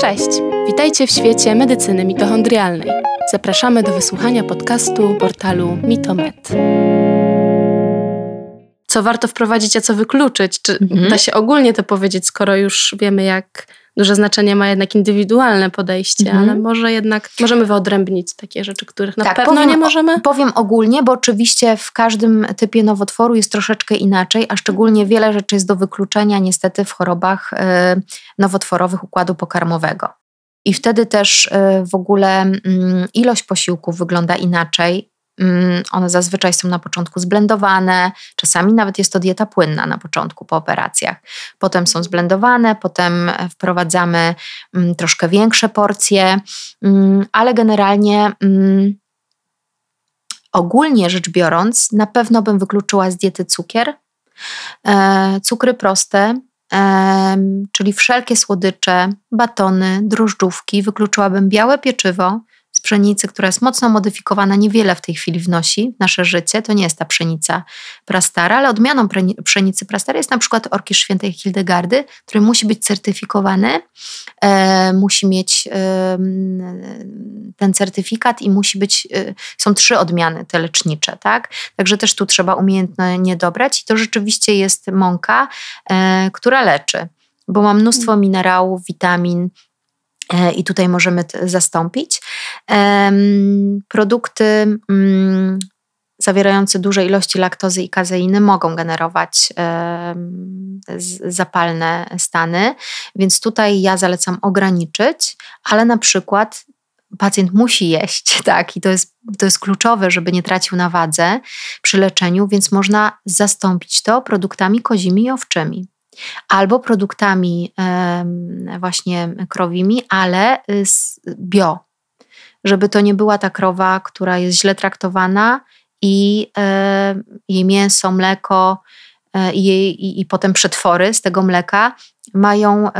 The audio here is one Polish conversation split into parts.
Cześć! Witajcie w świecie medycyny mitochondrialnej. Zapraszamy do wysłuchania podcastu portalu Mitomed. Co warto wprowadzić, a co wykluczyć? Czy mhm. da się ogólnie to powiedzieć, skoro już wiemy, jak duże znaczenie ma jednak indywidualne podejście, mhm. ale może jednak możemy wyodrębnić takie rzeczy, których na tak, pewno powiem, nie możemy? Powiem ogólnie, bo oczywiście w każdym typie nowotworu jest troszeczkę inaczej, a szczególnie wiele rzeczy jest do wykluczenia niestety w chorobach y, nowotworowych układu pokarmowego. I wtedy też y, w ogóle mm, ilość posiłków wygląda inaczej. Mm, one zazwyczaj są na początku zblendowane, czasami nawet jest to dieta płynna na początku po operacjach. Potem są zblendowane, potem wprowadzamy mm, troszkę większe porcje, mm, ale generalnie ogólnie rzecz biorąc, na pewno bym wykluczyła z diety cukier, e, cukry proste, czyli wszelkie słodycze, batony, drożdżówki. Wykluczyłabym białe pieczywo, z pszenicy, która jest mocno modyfikowana, niewiele w tej chwili wnosi w nasze życie. To nie jest ta pszenica prastara, ale odmianą pszenicy prastarej jest na przykład orkisz świętej Hildegardy, który musi być certyfikowany, e, musi mieć e, ten certyfikat i musi być, e, są trzy odmiany te lecznicze, tak? Także też tu trzeba umiejętnie dobrać i to rzeczywiście jest mąka, e, która leczy, bo ma mnóstwo minerałów, witamin, i tutaj możemy zastąpić. Produkty mm, zawierające duże ilości laktozy i kazeiny mogą generować zapalne stany, więc tutaj ja zalecam ograniczyć, ale na przykład pacjent musi jeść, tak, i to jest, to jest kluczowe, żeby nie tracił na wadze przy leczeniu, więc można zastąpić to produktami kozimi i owczymi albo produktami właśnie krowimi, ale bio, żeby to nie była ta krowa, która jest źle traktowana i jej mięso, mleko e, i, i, i potem przetwory z tego mleka mają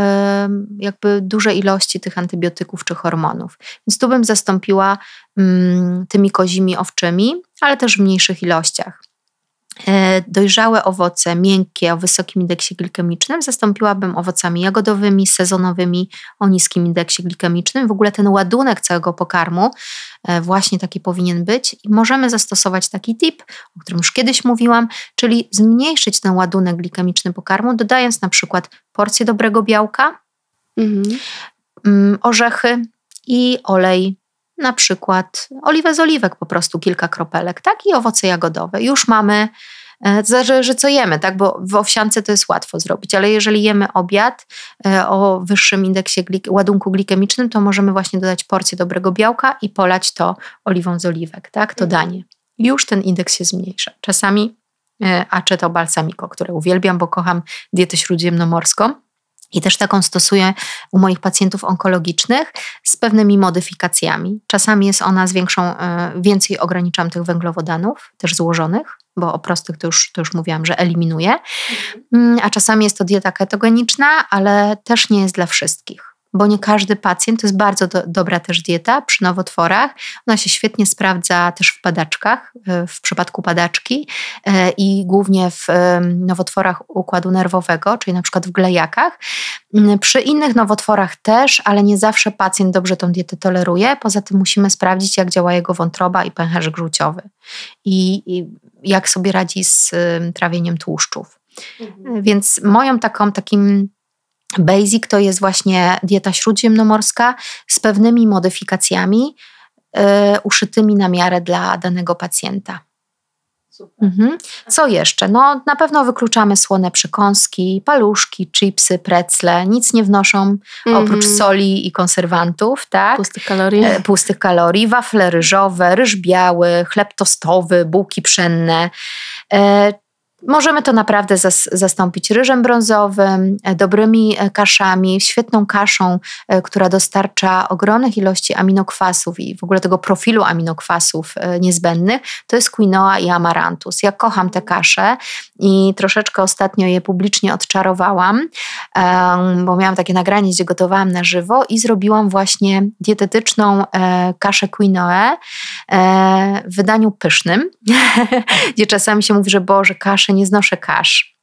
jakby duże ilości tych antybiotyków czy hormonów. Więc tu bym zastąpiła mm, tymi kozimi owczymi, ale też w mniejszych ilościach. E, dojrzałe owoce, miękkie, o wysokim indeksie glikemicznym zastąpiłabym owocami jagodowymi, sezonowymi, o niskim indeksie glikemicznym. W ogóle ten ładunek całego pokarmu e, właśnie taki powinien być i możemy zastosować taki tip, o którym już kiedyś mówiłam, czyli zmniejszyć ten ładunek glikemiczny pokarmu, dodając na przykład porcję dobrego białka, mhm. Mm, orzechy i olej na przykład oliwę z oliwek, po prostu kilka kropelek, tak? I owoce jagodowe. Już mamy, e, zależy co jemy, tak? Bo w owsiance to jest łatwo zrobić, ale jeżeli jemy obiad e, o wyższym indeksie glik ładunku glikemicznym, to możemy właśnie dodać porcję dobrego białka i polać to oliwą z oliwek, tak? To mhm. danie. Już ten indeks się zmniejsza. Czasami e, aceto balsamico, które uwielbiam, bo kocham dietę śródziemnomorską i też taką stosuję u moich pacjentów onkologicznych z pewnymi modyfikacjami. Czasami jest ona z większą, e, więcej ograniczam tych węglowodanów, też złożonych, bo o prostych to już, to już mówiłam, że eliminuję. Mhm. Mm, a czasami jest to dieta ketogeniczna, ale też nie jest dla wszystkich bo nie każdy pacjent, to jest bardzo do, dobra też dieta przy nowotworach. Ona się świetnie sprawdza też w padaczkach, e, w przypadku padaczki e, i głównie w nowotworach układu nerwowego, czyli na przykład w glejakach. Mm, przy innych nowotworach też, ale nie zawsze pacjent dobrze tą dietę toleruje. Poza tym musimy sprawdzić, jak działa jego wątroba i pęcherz gruciowy i, i jak sobie radzi z trawieniem tłuszczów. Mhm. Więc moją taką, takim Basic to jest właśnie dieta śródziemnomorska z pewnymi modyfikacjami y, uszytymi na miarę dla danego pacjenta. Mhm. Co jeszcze? No, na pewno wykluczamy słone przekąski, paluszki, chipsy, precle. Nic nie wnoszą mhm. oprócz soli i konserwantów, tak? Pustych kalorii. E, pustych kalorii. Wafle ryżowe, ryż biały, chleb tostowy, bułki pszenne. E, Możemy to naprawdę zas zastąpić ryżem brązowym, e, dobrymi e, kaszami, świetną kaszą, e, która dostarcza ogromnych ilości aminokwasów i w ogóle tego profilu aminokwasów niezbędnych. To jest quinoa i amarantus. Ja kocham te kasze i troszeczkę ostatnio je publicznie odczarowałam, bo miałam takie nagranie, gdzie gotowałam na żywo i zrobiłam właśnie dietetyczną kaszę quinoa w wydaniu pysznym, gdzie czasami się mówi, że Boże, kasze nie znoszę kasz.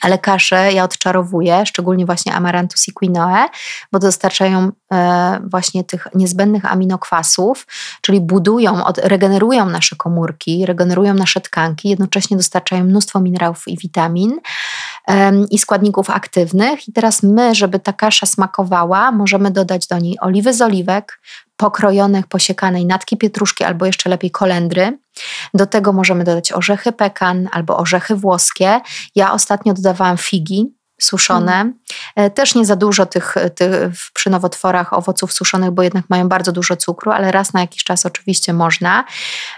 ale kasze ja odczarowuję, szczególnie właśnie amarantus i quinoę, bo dostarczają e, właśnie tych niezbędnych aminokwasów, czyli budują, od, regenerują nasze komórki, regenerują nasze tkanki, jednocześnie dostarczają mnóstwo minerałów i witamin i składników aktywnych. I teraz my, żeby ta kasza smakowała, możemy dodać do niej oliwy z oliwek, pokrojonych, posiekanej natki pietruszki albo jeszcze lepiej kolendry. Do tego możemy dodać orzechy pekan albo orzechy włoskie. Ja ostatnio dodawałam figi suszone. Mm. Też nie za dużo tych, tych przy nowotworach owoców suszonych, bo jednak mają bardzo dużo cukru, ale raz na jakiś czas oczywiście można.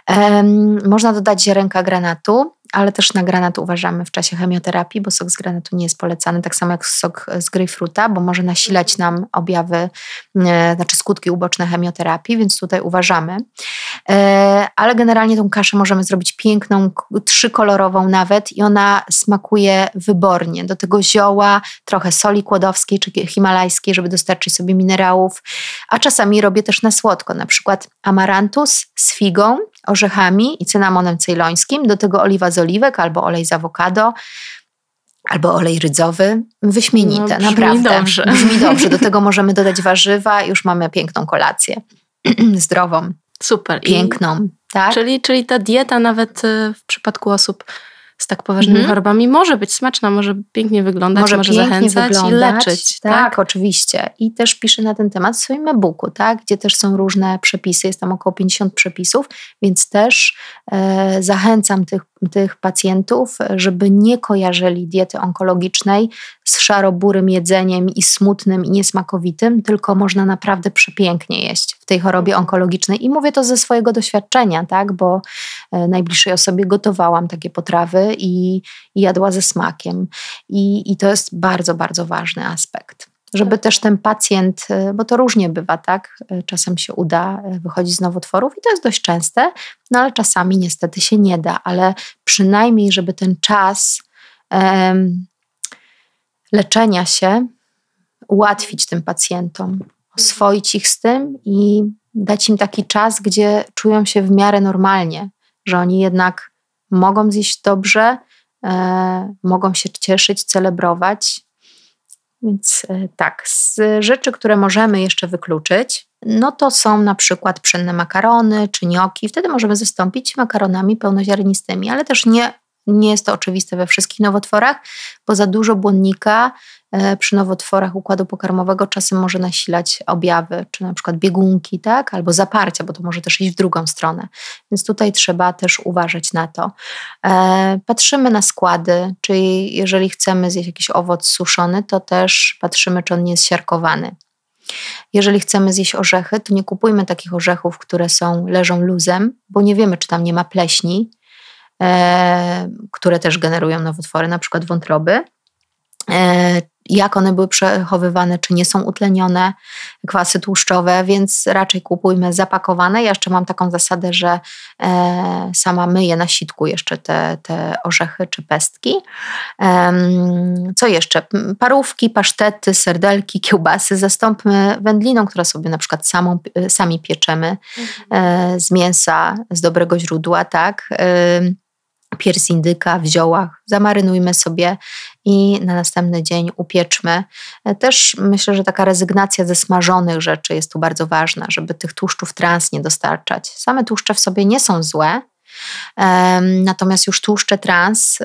Um, można dodać ziarenka granatu ale też na granat uważamy w czasie chemioterapii, bo sok z granatu nie jest polecany, tak samo jak sok z grejpfruta, bo może nasilać nam objawy, e, znaczy skutki uboczne chemioterapii, więc tutaj uważamy. Ale generalnie tą kaszę możemy zrobić piękną, trzykolorową nawet i ona smakuje wybornie. Do tego zioła, trochę soli kłodowskiej czy himalajskiej, żeby dostarczyć sobie minerałów, a czasami robię też na słodko, na przykład amarantus z figą, orzechami i cynamonem cejlońskim, do tego oliwa z oliwek albo olej z awokado, albo olej rydzowy. Wyśmienite, no, naprawdę. Dobrze. Brzmi dobrze. Do tego możemy dodać warzywa, już mamy piękną kolację. Zdrową. Super. Piękną. I, tak? czyli, czyli ta dieta nawet y, w przypadku osób z tak poważnymi mm -hmm. chorobami może być smaczna, może pięknie wyglądać, może, może zachęcać wyglądać, i leczyć. Tak, tak, oczywiście. I też piszę na ten temat w swoim e-booku, tak? gdzie też są różne przepisy, jest tam około 50 przepisów, więc też e, zachęcam tych, tych pacjentów, żeby nie kojarzyli diety onkologicznej z szaroburym jedzeniem i smutnym i niesmakowitym, tylko można naprawdę przepięknie jeść w tej chorobie onkologicznej. I mówię to ze swojego doświadczenia, tak? bo najbliższej osobie gotowałam takie potrawy i, i jadła ze smakiem. I, I to jest bardzo, bardzo ważny aspekt żeby też ten pacjent, e, bo to różnie bywa, tak? E, czasem się uda wychodzić z nowotworów i to jest dość częste, no ale czasami niestety się nie da, ale przynajmniej, żeby ten czas um, leczenia się ułatwić tym pacjentom, oswoić ich z tym i dać im taki czas, gdzie czują się w miarę normalnie, że oni jednak mogą zjeść dobrze, e, mogą się cieszyć, celebrować. Więc e, tak, z rzeczy, które możemy jeszcze wykluczyć, no to są na przykład pszenne makarony czy nioki. Wtedy możemy zastąpić makaronami pełnoziarnistymi, ale też nie nie jest to oczywiste we wszystkich nowotworach, bo za dużo błonnika przy nowotworach układu pokarmowego czasem może nasilać objawy, czy na przykład biegunki, tak, albo zaparcia, bo to może też iść w drugą stronę. Więc tutaj trzeba też uważać na to. E, patrzymy na składy, czyli jeżeli chcemy zjeść jakiś owoc suszony, to też patrzymy, czy on nie jest siarkowany. Jeżeli chcemy zjeść orzechy, to nie kupujmy takich orzechów, które są leżą luzem, bo nie wiemy, czy tam nie ma pleśni, E, które też generują nowotwory, na przykład wątroby. E, jak one były przechowywane, czy nie są utlenione, kwasy tłuszczowe, więc raczej kupujmy zapakowane. Ja jeszcze mam taką zasadę, że e, sama myję na sitku jeszcze te, te orzechy czy pestki. co jeszcze? Parówki, pasztety, serdelki, kiełbasy zastąpmy wędliną, która sobie na przykład samą, sami pieczemy mhm. z mięsa, z dobrego źródła, tak? Pierś indyka w ziołach, zamarynujmy sobie i na następny dzień upieczmy. Też myślę, że taka rezygnacja ze smażonych rzeczy jest tu bardzo ważna, żeby tych tłuszczów trans nie dostarczać. Same tłuszcze w sobie nie są złe, Natomiast już tłuszcze trans y,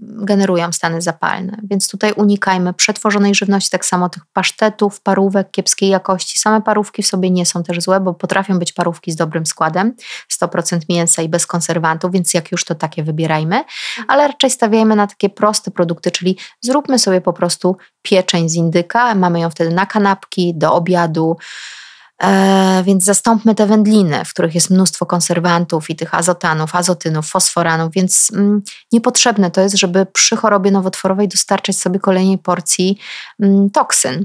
generują stany zapalne, więc tutaj unikajmy przetworzonej żywności, tak samo tych pasztetów, parówek kiepskiej jakości. Same parówki w sobie nie są też złe, bo potrafią być parówki z dobrym składem, 100% mięsa i bez konserwantów, więc jak już to takie wybierajmy, ale raczej stawiajmy na takie proste produkty, czyli zróbmy sobie po prostu pieczeń z indyka, mamy ją wtedy na kanapki, do obiadu, E, więc zastąpmy te wędliny, w których jest mnóstwo konserwantów i tych azotanów, azotynów, fosforanów, więc mm, niepotrzebne to jest, żeby przy chorobie nowotworowej dostarczać sobie kolejnej porcji mm, toksyn.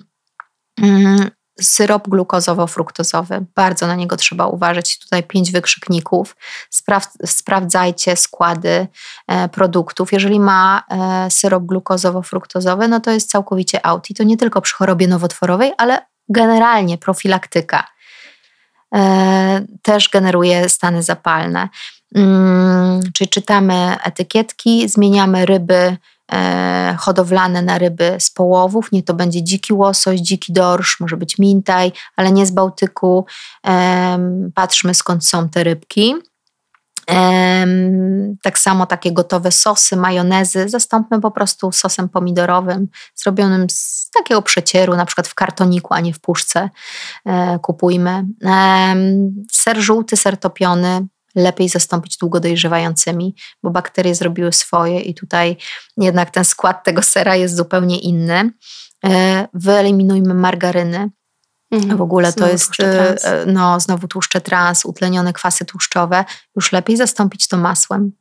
Mm, syrop glukozowo-fruktozowy, bardzo na niego trzeba uważać. Tutaj pięć wykrzykników. Spraw, sprawdzajcie składy e, produktów. Jeżeli ma e, syrop glukozowo-fruktozowy, no to jest całkowicie out. I to nie tylko przy chorobie nowotworowej, ale generalnie profilaktyka e, też generuje stany zapalne. Mm, czyli czytamy etykietki, zmieniamy ryby e, hodowlane na ryby z połowów. Nie to będzie dziki łosoś, dziki dorsz, może być mintaj, ale nie z Bałtyku. Patrzmy skąd są te rybki. Tak samo takie gotowe sosy, majonezy zastąpmy po prostu sosem pomidorowym, zrobionym z takiego przecieru, na przykład w kartoniku, a nie w puszce. E, kupujmy. Ser żółty, ser topiony, lepiej zastąpić długo dojrzewającymi, bo bakterie zrobiły swoje i tutaj jednak ten skład tego sera jest zupełnie inny. E, wyeliminujmy margaryny. W ogóle znowu to jest e, no, znowu tłuszcze trans, utlenione kwasy tłuszczowe. Już lepiej zastąpić to masłem.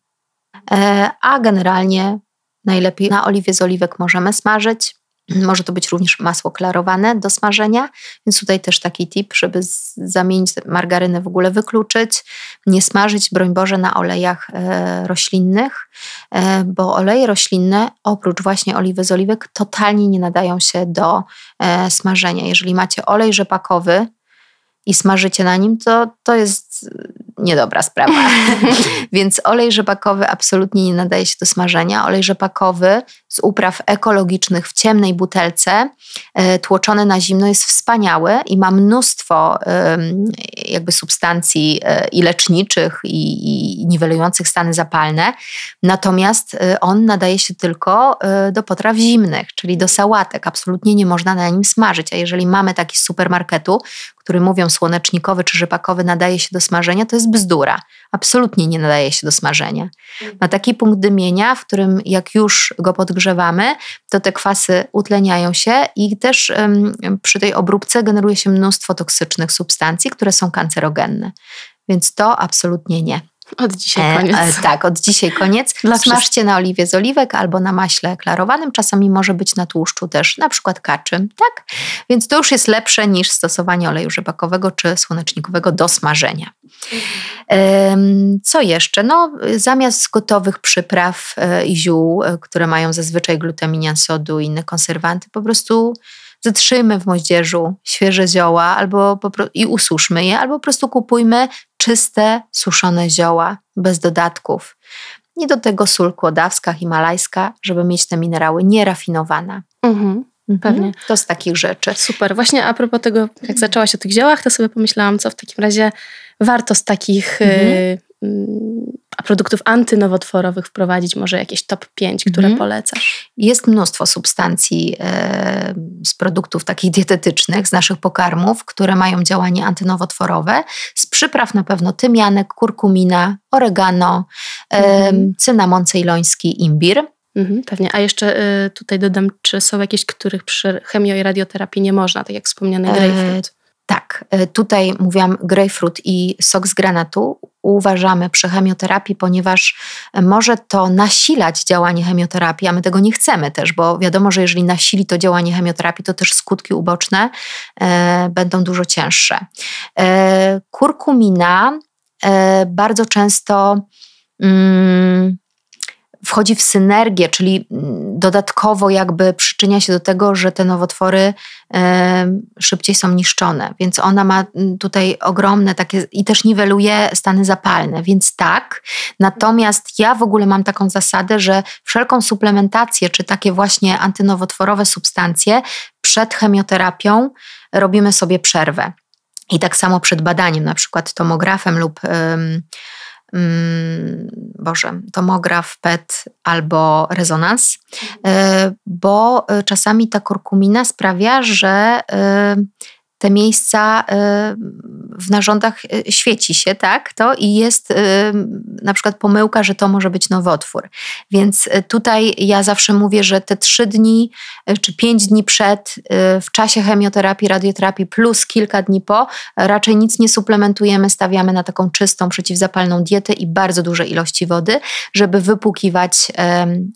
E, a generalnie najlepiej na oliwie z oliwek możemy smażyć. Może to być również masło klarowane do smażenia, więc tutaj też taki tip, żeby zamienić margarynę w ogóle wykluczyć, nie smażyć, broń Boże, na olejach e, roślinnych, e, bo oleje roślinne, oprócz właśnie oliwy z oliwek, totalnie nie nadają się do e, smażenia. Jeżeli macie olej rzepakowy, i smażycie na nim, to to jest niedobra sprawa. Więc olej rzepakowy absolutnie nie nadaje się do smażenia. Olej rzepakowy z upraw ekologicznych w ciemnej butelce, e, tłoczony na zimno, jest wspaniały i ma mnóstwo jakby substancji e, i leczniczych, i, i niwelujących stany zapalne. Natomiast e, on nadaje się tylko do potraw zimnych, czyli do sałatek. Absolutnie nie można na nim smażyć. A jeżeli mamy taki z supermarketu, który mówią słonecznikowy czy rzepakowy nadaje się do smażenia, to jest bzdura. Absolutnie nie nadaje się do smażenia. Ma taki punkt dymienia, w którym jak już go podgrzewamy, to te kwasy utleniają się i też um, przy tej obróbce generuje się mnóstwo toksycznych substancji, które są kancerogenne. Więc to absolutnie nie. Od dzisiaj e, koniec. E, e, tak, od dzisiaj koniec. Dla Smażcie na oliwie z oliwek albo na maśle klarowanym. Czasami może być na tłuszczu też, na przykład kaczym, tak? Więc to już jest lepsze niż stosowanie oleju rzepakowego czy słonecznikowego do smażenia. Co jeszcze? No, zamiast gotowych przypraw e, i ziół, e, które mają zazwyczaj glutaminian sodu i inne konserwanty, po prostu zatrzyjmy w moździerzu świeże zioła albo i ususzmy je, albo po prostu kupujmy czyste, suszone zioła bez dodatków. I do tego sól kłodawska, himalajska, żeby mieć te minerały nierafinowane. Mhm. mhm. Pewnie. To z takich rzeczy. Super. Właśnie a propos tego, jak zaczęłaś o tych ziołach, to sobie pomyślałam, co w takim razie warto z takich mhm. y, mm, produktów antynowotworowych wprowadzić może jakieś top 5, które mhm. polecasz? Jest mnóstwo substancji e, z produktów takich dietetycznych, z naszych pokarmów, które mają działanie antynowotworowe. Z przypraw na pewno tymianek, kurkumina, oregano, mhm. e, cynamon ceyloński, imbir. Mhm, pewnie. A jeszcze y, tutaj dodam, czy są jakieś, których przy chemio i radioterapii nie można, tak jak wspomniany e, grapefruit? E, tak, tutaj mówiłam grapefruit i sok z granatu uważamy przy chemioterapii, ponieważ może to nasilać działanie chemioterapii, a my tego nie chcemy też, bo wiadomo, że jeżeli nasili to działanie chemioterapii, to też skutki uboczne e, będą dużo cięższe. E, kurkumina e, bardzo często. Mm, wchodzi w synergię, czyli mm, dodatkowo jakby przyczynia się do tego, że te nowotwory szybciej są niszczone. Więc ona ma mm, tutaj ogromne takie i też niweluje stany zapalne, więc tak. Natomiast ja w ogóle mam taką zasadę, że wszelką suplementację, czy takie właśnie antynowotworowe substancje przed chemioterapią robimy sobie przerwę. I tak samo przed badaniem, na przykład tomografem lub Mm, Boże, tomograf, PET albo rezonans, e, bo e, czasami ta kurkumina sprawia, że e, te miejsca w narządach świeci się, tak, to i jest na przykład pomyłka, że to może być nowotwór. Więc tutaj ja zawsze mówię, że te trzy dni czy pięć dni przed, w czasie chemioterapii, radioterapii plus kilka dni po, raczej nic nie suplementujemy, stawiamy na taką czystą, przeciwzapalną dietę i bardzo duże ilości wody, żeby wypłukiwać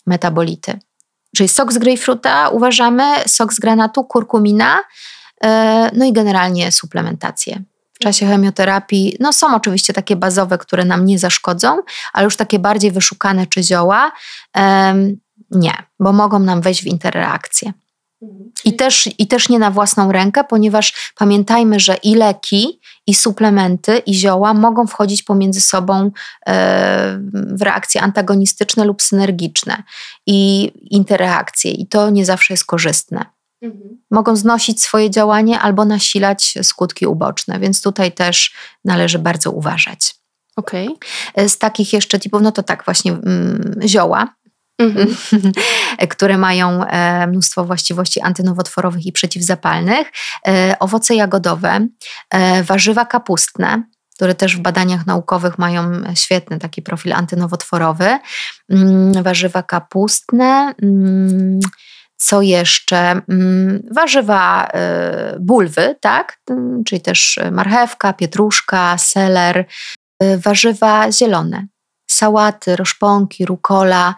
metabolity. Czyli sok z grejpfruta uważamy, sok z granatu, kurkumina, no i generalnie suplementację. W czasie chemioterapii, no są oczywiście takie bazowe, które nam nie zaszkodzą, ale już takie bardziej wyszukane czy zioła, nie, bo mogą nam wejść w interreakcję. I też, I też nie na własną rękę, ponieważ pamiętajmy, że i leki, i suplementy, i zioła mogą wchodzić pomiędzy sobą e, w reakcje antagonistyczne lub synergiczne i interakcje, i to nie zawsze jest korzystne. Mhm. Mogą znosić swoje działanie albo nasilać skutki uboczne, więc tutaj też należy bardzo uważać. Okay. Z takich jeszcze typów, no to tak właśnie mm, zioła, Mhm. które mają e, mnóstwo właściwości antynowotworowych i przeciwzapalnych, e, owoce jagodowe, e, warzywa kapustne, które też w badaniach naukowych mają świetny taki profil antynowotworowy, mm, warzywa kapustne, mm, co jeszcze? Mm, warzywa bulwy, tak? Czyli też marchewka, pietruszka, seler, warzywa zielone, sałaty, roszponki, rukola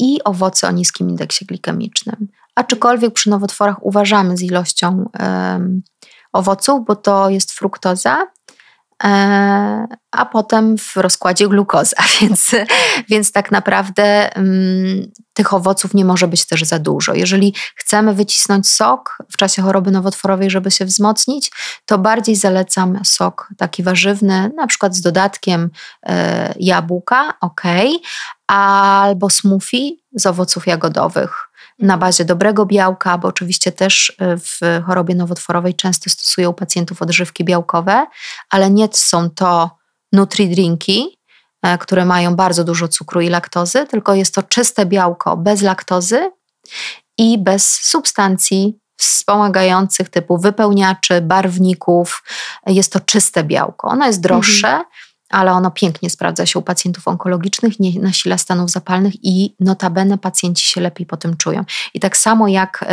i owoce o niskim indeksie glikemicznym. Aczkolwiek przy nowotworach uważamy z ilością owoców, bo to jest fruktoza, a potem w rozkładzie glukoza, więc, więc tak naprawdę um, tych owoców nie może być też za dużo. Jeżeli chcemy wycisnąć sok w czasie choroby nowotworowej, żeby się wzmocnić, to bardziej zalecam sok taki warzywny, na przykład z dodatkiem e, jabłka, ok, albo smoothie z owoców jagodowych na bazie dobrego białka, bo oczywiście też e, w chorobie nowotworowej często stosują pacjentów odżywki białkowe, ale nie są to nutri-drinki, e, które mają bardzo dużo cukru i laktozy, tylko jest to czyste białko bez laktozy i bez substancji wspomagających typu wypełniaczy, barwników. Jest to czyste białko. Ono jest droższe, mhm ale ono pięknie sprawdza się u pacjentów onkologicznych, nie nasila stanów zapalnych i notabene pacjenci się lepiej po tym czują. I tak samo jak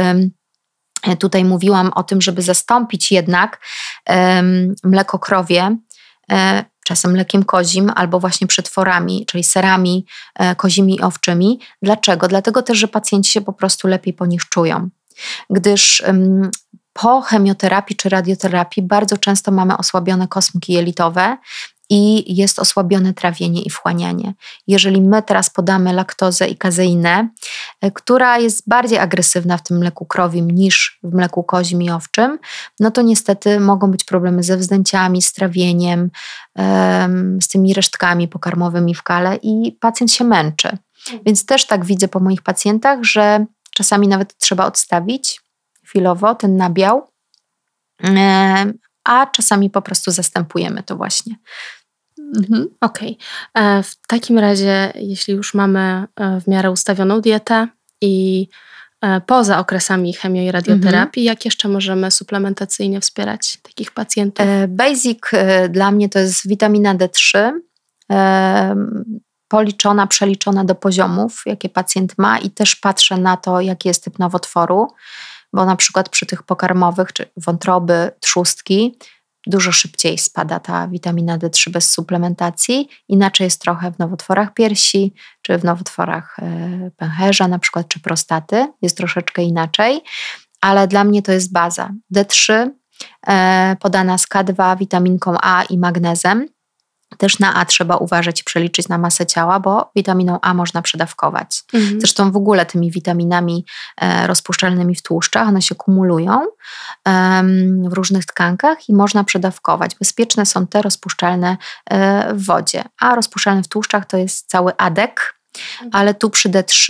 tutaj mówiłam o tym, żeby zastąpić jednak mleko krowie, e, czasem mlekiem kozim albo właśnie przetworami, czyli serami e, kozimi i owczymi. Dlaczego? Dlatego też, że pacjenci się po prostu lepiej po nich czują. Gdyż po chemioterapii czy radioterapii bardzo często mamy osłabione kosmki jelitowe i jest osłabione trawienie i wchłanianie. Jeżeli my teraz podamy laktozę i kazeinę, e, która jest bardziej agresywna w tym mleku krowim niż w mleku kozim i owczym, no to niestety mogą być problemy ze wzdęciami, z trawieniem, z tymi resztkami pokarmowymi w kale i pacjent się męczy. Więc też tak widzę po moich pacjentach, że czasami nawet trzeba odstawić chwilowo ten nabiał, a czasami po prostu zastępujemy to właśnie. Mhm. Okej. Okay. E, w takim razie, jeśli już mamy e, w miarę ustawioną dietę i e, poza okresami chemio i radioterapii, mhm. jak jeszcze możemy suplementacyjnie wspierać takich pacjentów? Basic dla mnie to jest witamina D3, policzona, przeliczona do poziomów, jakie pacjent ma i też patrzę na to, jaki jest typ nowotworu, bo na przykład przy tych pokarmowych, czy wątroby, trzustki, dużo szybciej spada ta witamina D3 bez suplementacji. Inaczej jest trochę w nowotworach piersi, czy w nowotworach e, pęcherza na przykład, czy prostaty. Jest troszeczkę inaczej, ale dla mnie to jest baza. D3 e, podana z K2, witaminką A i magnezem. Też na A trzeba uważać i przeliczyć na masę ciała, bo witaminą A można przedawkować. Mhm. Zresztą w ogóle tymi witaminami e, rozpuszczalnymi w tłuszczach, one się kumulują w różnych tkankach i można przedawkować. Bezpieczne są te rozpuszczalne e, w wodzie, a rozpuszczalne w tłuszczach to jest cały adek, mhm. ale tu przy D3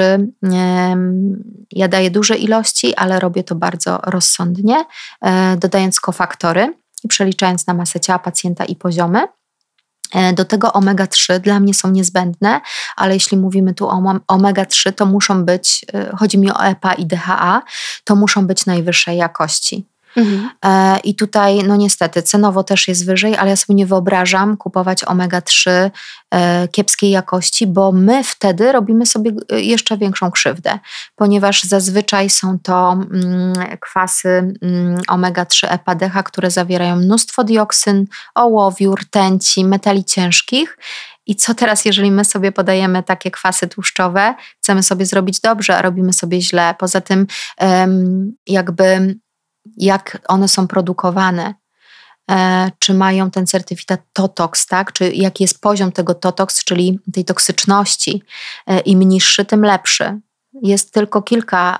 ja daję duże ilości, ale robię to bardzo rozsądnie, e, dodając kofaktory i przeliczając na masę ciała pacjenta i poziomy. E, do tego omega-3 dla mnie są niezbędne, ale jeśli mówimy tu o omega-3, to muszą być, e, chodzi mi o EPA i DHA, to muszą być najwyższej jakości. Mhm. E, I tutaj, no niestety, cenowo też jest wyżej, ale ja sobie nie wyobrażam kupować omega-3 e, kiepskiej jakości, bo my wtedy robimy sobie e, jeszcze większą krzywdę, ponieważ zazwyczaj są to mm, kwasy mm, omega-3 EPA-DHA, które zawierają mnóstwo dioksyn, ołowiu, rtęci, metali ciężkich. I co teraz, jeżeli my sobie podajemy takie kwasy tłuszczowe, chcemy sobie zrobić dobrze, a robimy sobie źle? Poza tym, jakby jak one są produkowane, e, czy mają ten certyfikat TOTOX, tak? czy jaki jest poziom tego TOTOX, czyli tej toksyczności. E, Im niższy, tym lepszy. Jest tylko kilka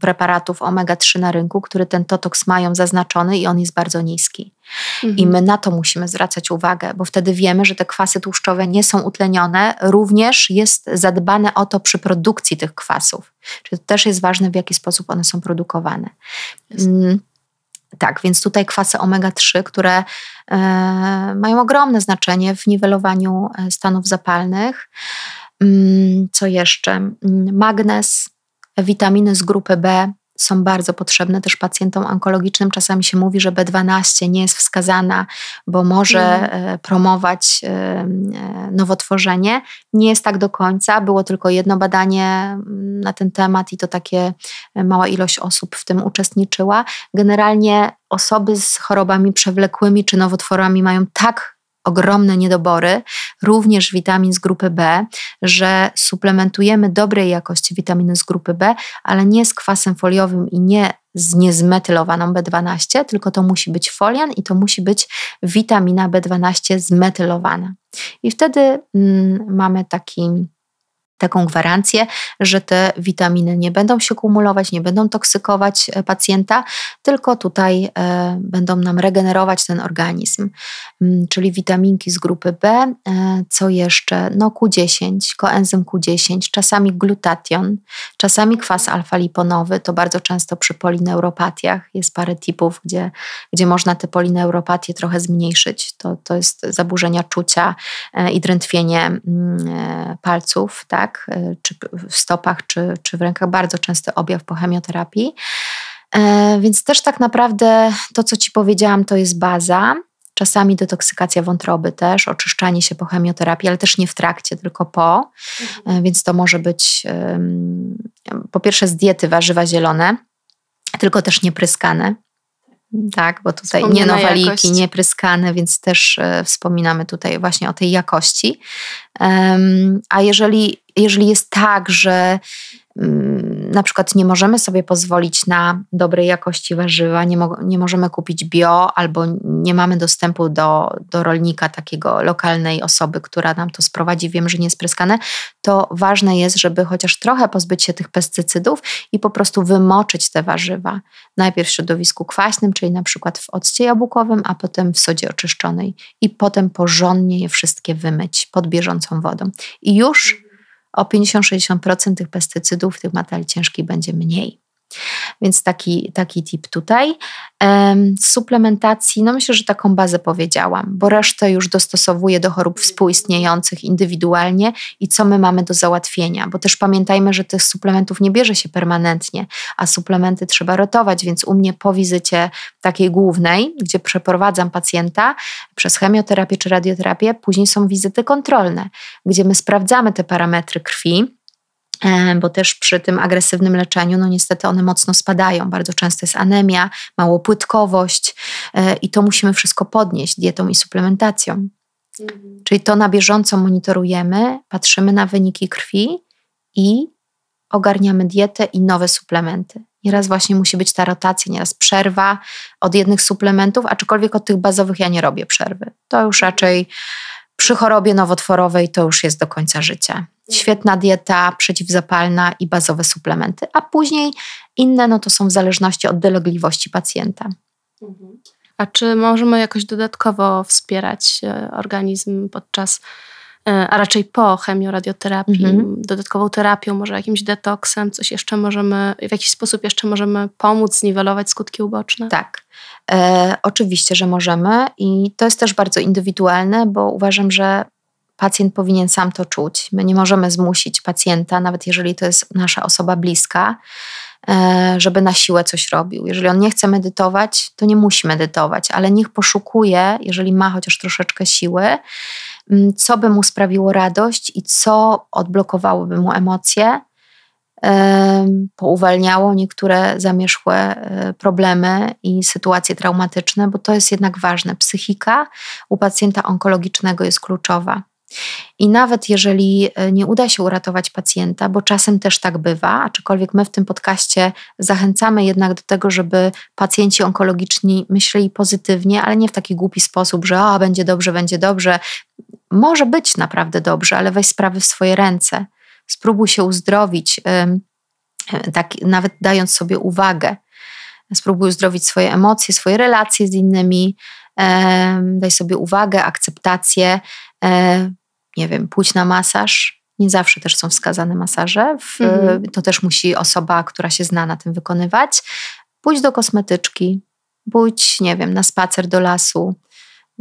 preparatów omega-3 na rynku, które ten totoks mają zaznaczony i on jest bardzo niski. Mhm. I my na to musimy zwracać uwagę, bo wtedy wiemy, że te kwasy tłuszczowe nie są utlenione. Również jest zadbane o to przy produkcji tych kwasów. Czyli to też jest ważne, w jaki sposób one są produkowane. Mm, tak, więc tutaj kwasy omega-3, które e, mają ogromne znaczenie w niwelowaniu e, stanów zapalnych. Mm, co jeszcze? Mm, magnez, witaminy z grupy B, są bardzo potrzebne też pacjentom onkologicznym. Czasami się mówi, że B12 nie jest wskazana, bo może mm. promować e, e, nowotworzenie. Nie jest tak do końca. Było tylko jedno badanie mm, na ten temat i to takie mała ilość osób w tym uczestniczyła. Generalnie osoby z chorobami przewlekłymi czy nowotworami mają tak ogromne niedobory, również witamin z grupy B, że suplementujemy dobrej jakości witaminy z grupy B, ale nie z kwasem foliowym i nie z niezmetylowaną B12, tylko to musi być folian i to musi być witamina B12 zmetylowana. I wtedy mm, mamy taki taką gwarancję, że te witaminy nie będą się kumulować, nie będą toksykować e, pacjenta, tylko tutaj e, będą nam regenerować ten organizm. Mm, czyli witaminki z grupy B, e, co jeszcze? No Q10, koenzym Q10, czasami glutation, czasami kwas alfa-liponowy, to bardzo często przy polineuropatiach jest parę typów, gdzie, gdzie można te polineuropatie trochę zmniejszyć. To, to jest zaburzenia czucia i drętwienie mm, palców, tak? Tak, e, czy w stopach, czy, czy w rękach, bardzo częsty objaw po chemioterapii. E, więc też tak naprawdę to, co Ci powiedziałam, to jest baza. Czasami detoksykacja wątroby też, oczyszczanie się po chemioterapii, ale też nie w trakcie, tylko po. Mhm. Więc to może być po pierwsze z diety warzywa zielone, tylko też nie pryskane. Tak, bo tutaj nie nowaliki, jakość. nie pryskane, więc też wspominamy tutaj właśnie o tej jakości. a jeżeli jeżeli jest tak, że na przykład nie możemy sobie pozwolić na dobrej jakości warzywa, nie, mo nie możemy kupić bio albo nie mamy dostępu do, do rolnika, takiego lokalnej osoby, która nam to sprowadzi, wiem, że nie jest pryskane, to ważne jest, żeby chociaż trochę pozbyć się tych pestycydów i po prostu wymoczyć te warzywa. Najpierw w środowisku kwaśnym, czyli na przykład w occie jabłkowym, a potem w sodzie oczyszczonej i potem porządnie je wszystkie wymyć pod bieżącą wodą. I już o 50-60% tych pestycydów, tych materiałów ciężkich będzie mniej. Więc taki, taki tip tutaj. Z suplementacji, no myślę, że taką bazę powiedziałam, bo resztę już dostosowuję do chorób współistniejących indywidualnie i co my mamy do załatwienia, bo też pamiętajmy, że tych suplementów nie bierze się permanentnie, a suplementy trzeba rotować, więc u mnie po wizycie takiej głównej, gdzie przeprowadzam pacjenta przez chemioterapię czy radioterapię, później są wizyty kontrolne, gdzie my sprawdzamy te parametry krwi, bo też przy tym agresywnym leczeniu, no niestety one mocno spadają. Bardzo często jest anemia, małopłytkowość e, i to musimy wszystko podnieść dietą i suplementacją. Mhm. Czyli to na bieżąco monitorujemy, patrzymy na wyniki krwi i ogarniamy dietę i nowe suplementy. Nieraz właśnie musi być ta rotacja, nieraz przerwa od jednych suplementów, aczkolwiek od tych bazowych ja nie robię przerwy. To już raczej przy chorobie nowotworowej to już jest do końca życia. Świetna dieta przeciwzapalna i bazowe suplementy, a później inne no to są w zależności od dolegliwości pacjenta. A czy możemy jakoś dodatkowo wspierać e, organizm podczas E, a raczej po chemioradioterapii, mhm. dodatkową terapią, może jakimś detoksem, coś jeszcze możemy, w jakiś sposób jeszcze możemy pomóc zniwelować skutki uboczne? Tak. E, oczywiście, że możemy i to jest też bardzo indywidualne, bo uważam, że pacjent powinien sam to czuć. My nie możemy zmusić pacjenta, nawet jeżeli to jest nasza osoba bliska, e, żeby na siłę coś robił. Jeżeli on nie chce medytować, to nie musi medytować, ale niech poszukuje, jeżeli ma chociaż troszeczkę siły, Mm, co by mu sprawiło radość i co odblokowałoby mu emocje, pouwalniało niektóre zamierzchłe e, problemy i sytuacje traumatyczne, bo to jest jednak ważne. Psychika u pacjenta onkologicznego jest kluczowa. I nawet jeżeli e, nie uda się uratować pacjenta, bo czasem też tak bywa, aczkolwiek my w tym podcaście zachęcamy jednak do tego, żeby pacjenci onkologiczni myśleli pozytywnie, ale nie w taki głupi sposób, że o, będzie dobrze, będzie dobrze. Może być naprawdę dobrze, ale weź sprawy w swoje ręce. spróbuj się uzdrowić, tak, nawet dając sobie uwagę. Spróbuj uzdrowić swoje emocje, swoje relacje z innymi, daj sobie uwagę, akceptację, nie wiem, pójdź na masaż. Nie zawsze też są wskazane masaże. W, mhm. To też musi osoba, która się zna na tym wykonywać. Pójdź do kosmetyczki, pójdź, nie wiem, na spacer do lasu,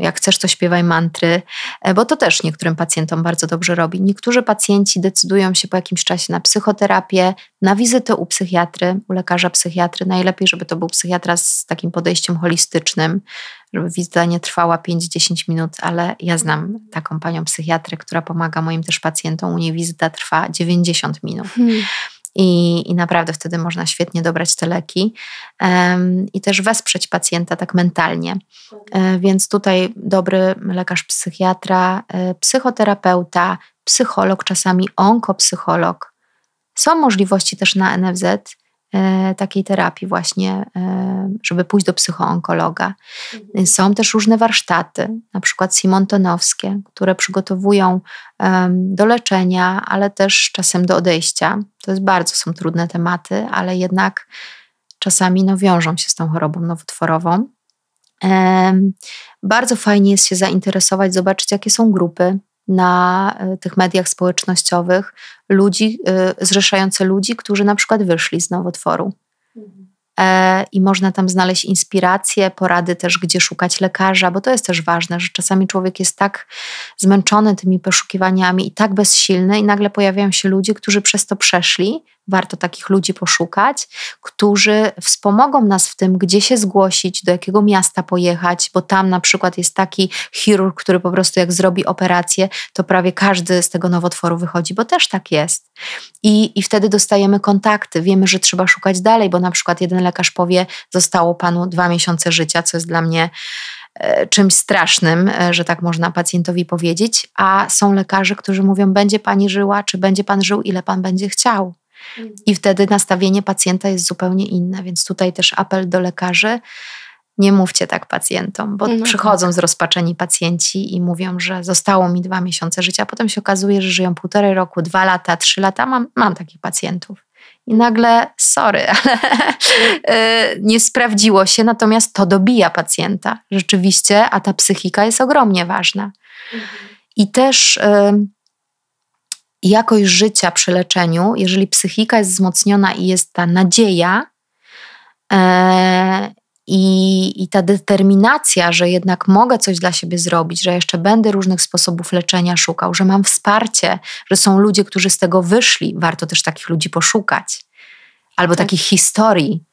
jak chcesz, to śpiewaj mantry, e, bo to też niektórym pacjentom bardzo dobrze robi. Niektórzy pacjenci decydują się po jakimś czasie na psychoterapię, na wizytę u psychiatry, u lekarza psychiatry. Najlepiej, żeby to był psychiatra z takim podejściem holistycznym, żeby wizyta nie trwała 5-10 minut, ale ja znam taką panią psychiatrę, która pomaga moim też pacjentom. U niej wizyta trwa 90 minut. Hmm i, i naprawdę wtedy można świetnie dobrać te leki i też wesprzeć pacjenta tak mentalnie. E, więc tutaj dobry lekarz psychiatra, e, psychoterapeuta, psycholog, czasami onkopsycholog. Są możliwości też na NFZ takiej terapii właśnie, e, żeby pójść do psychoonkologa. Mhm. Są też różne warsztaty, na przykład simontonowskie, które przygotowują do leczenia, ale też czasem do odejścia. To jest bardzo są trudne tematy, ale jednak czasami no, wiążą się z tą chorobą nowotworową. Bardzo fajnie jest się zainteresować, zobaczyć, jakie są grupy na e, tych mediach społecznościowych ludzi, e, zrzeszające ludzi, którzy na przykład wyszli z nowotworu. Mhm. E, I można tam znaleźć inspiracje, porady też, gdzie szukać lekarza, bo to jest też ważne, że czasami człowiek jest tak zmęczony tymi poszukiwaniami i tak bezsilny, i nagle pojawiają się ludzie, którzy przez to przeszli warto takich ludzi poszukać, którzy wspomogą nas w tym, gdzie się zgłosić, do jakiego miasta pojechać, bo tam na przykład jest taki chirurg, który po prostu jak zrobi operację, to prawie każdy z tego nowotworu wychodzi, bo też tak jest. I, I wtedy dostajemy kontakty, wiemy, że trzeba szukać dalej, bo na przykład jeden lekarz powie, zostało panu dwa miesiące życia, co jest dla mnie e, czymś strasznym, e, że tak można pacjentowi powiedzieć, a są lekarze, którzy mówią, będzie pani żyła, czy będzie pan żył, ile pan będzie chciał. I wtedy nastawienie pacjenta jest zupełnie inne. Więc tutaj też apel do lekarzy. Nie mówcie tak pacjentom, bo no przychodzą tak. zrozpaczeni pacjenci i mówią, że zostało mi dwa miesiące życia, a potem się okazuje, że żyją półtorej roku, dwa lata, trzy lata. Mam, mam takich pacjentów. I nagle, sorry, ale y, nie sprawdziło się, natomiast to dobija pacjenta rzeczywiście, a ta psychika jest ogromnie ważna. Mhm. I też jakość życia przy leczeniu, jeżeli psychika jest wzmocniona i jest ta nadzieja e, i, i ta determinacja, że jednak mogę coś dla siebie zrobić, że jeszcze będę różnych sposobów leczenia szukał, że mam wsparcie, że są ludzie, którzy z tego wyszli, warto też takich ludzi poszukać. Albo tak. takich historii,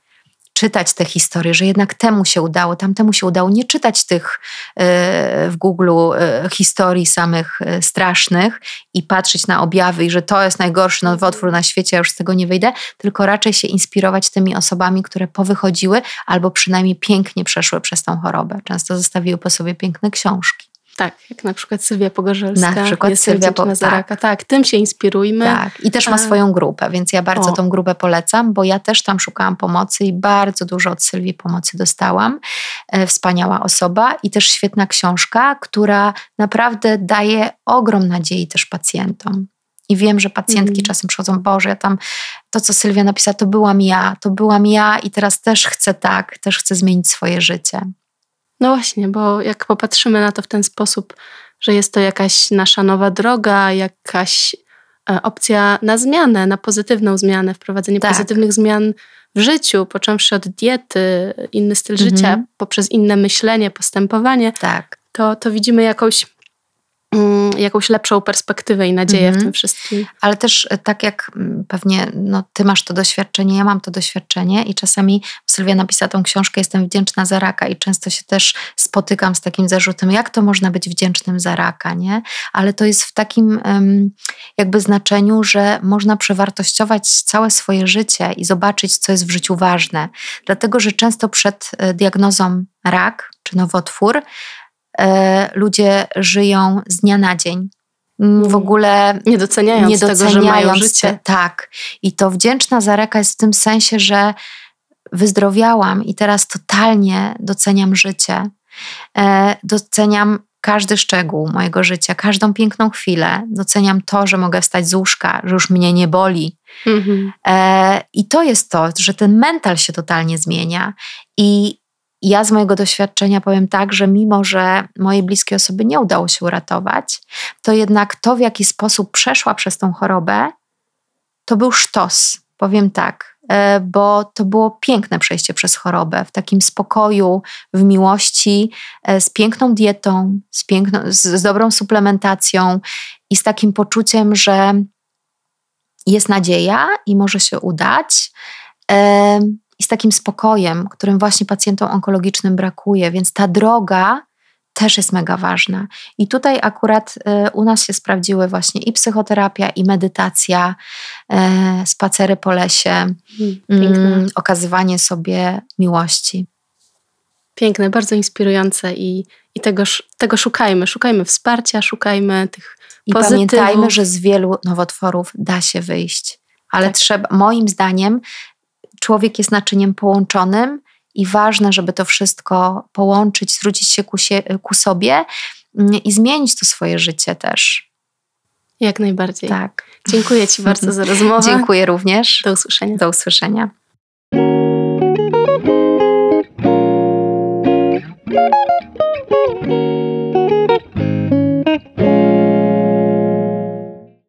czytać te historie, że jednak temu się udało, tamtemu się udało, nie czytać tych e, w Google e, historii samych e, strasznych i patrzeć na objawy i że to jest najgorszy nowotwór na świecie, ja już z tego nie wyjdę, tylko raczej się inspirować tymi osobami, które powychodziły albo przynajmniej pięknie przeszły przez tą chorobę. Często zostawiły po sobie piękne książki. Tak, jak na przykład Sylwia Pogorzelska. Na przykład jest Sylwia po, tak. tak, tym się inspirujmy. Tak, i też ma swoją grupę, więc ja bardzo o. tą grupę polecam, bo ja też tam szukałam pomocy i bardzo dużo od Sylwii pomocy dostałam. E, wspaniała osoba i też świetna książka, która naprawdę daje ogrom nadziei też pacjentom. I wiem, że pacjentki mm. czasem przychodzą, Boże, ja tam to, co Sylwia napisała, to byłam ja, to byłam ja i teraz też chcę tak, też chcę zmienić swoje życie. No właśnie, bo jak popatrzymy na to w ten sposób, że jest to jakaś nasza nowa droga, jakaś e, opcja na zmianę, na pozytywną zmianę, wprowadzenie tak. pozytywnych zmian w życiu, począwszy od diety, inny styl mhm. życia, poprzez inne myślenie, postępowanie, tak. to, to widzimy jakąś jakąś lepszą perspektywę i nadzieję mm w mhm. tym wszystkim. Ale też e, tak jak mm, pewnie no, ty masz to doświadczenie, ja mam to doświadczenie i czasami Sylwia napisała tą książkę, jestem wdzięczna za raka i często się też spotykam z takim zarzutem, jak to można być wdzięcznym za raka, nie? Ale to jest w takim jakby znaczeniu, że można przewartościować całe swoje życie i zobaczyć, co jest w życiu ważne. Dlatego, że często przed e, diagnozą rak czy nowotwór ludzie żyją z dnia na dzień. Mm, w ogóle nie doceniając, nie doceniając tego, że mają życie. Tak. I to wdzięczna zareka jest w tym sensie, że wyzdrowiałam i teraz totalnie doceniam życie. E, doceniam każdy szczegół mojego życia, każdą piękną chwilę. Doceniam to, że mogę wstać z łóżka, że już mnie nie boli. Mhm. E, I to jest to, że ten mental się totalnie zmienia. I ja z mojego doświadczenia powiem tak, że mimo, że mojej bliskiej osoby nie udało się uratować, to jednak to, w jaki sposób przeszła przez tą chorobę, to był sztos. Powiem tak, E, bo to było piękne przejście przez chorobę, w takim spokoju, w miłości, e, z piękną dietą, z, piękną, z, z dobrą suplementacją i z takim poczuciem, że jest nadzieja i może się udać. I z takim spokojem, którym właśnie pacjentom onkologicznym brakuje. Więc ta droga też jest mega ważna. I tutaj akurat y, u nas się sprawdziły właśnie i psychoterapia, i medytacja, y, spacery po lesie, mm, okazywanie sobie miłości. Piękne, bardzo inspirujące i, i tego, tego szukajmy. Szukajmy wsparcia, szukajmy tych I pozytywów. pamiętajmy, że z wielu nowotworów da się wyjść. Ale tak. trzeba, moim zdaniem, człowiek jest naczyniem połączonym i ważne, żeby to wszystko połączyć, zwrócić się ku, sie, ku sobie mm, i zmienić to swoje życie też. Jak najbardziej. Tak. Dziękuję Ci bardzo za rozmowę. Dziękuję również. Do usłyszenia. Do usłyszenia.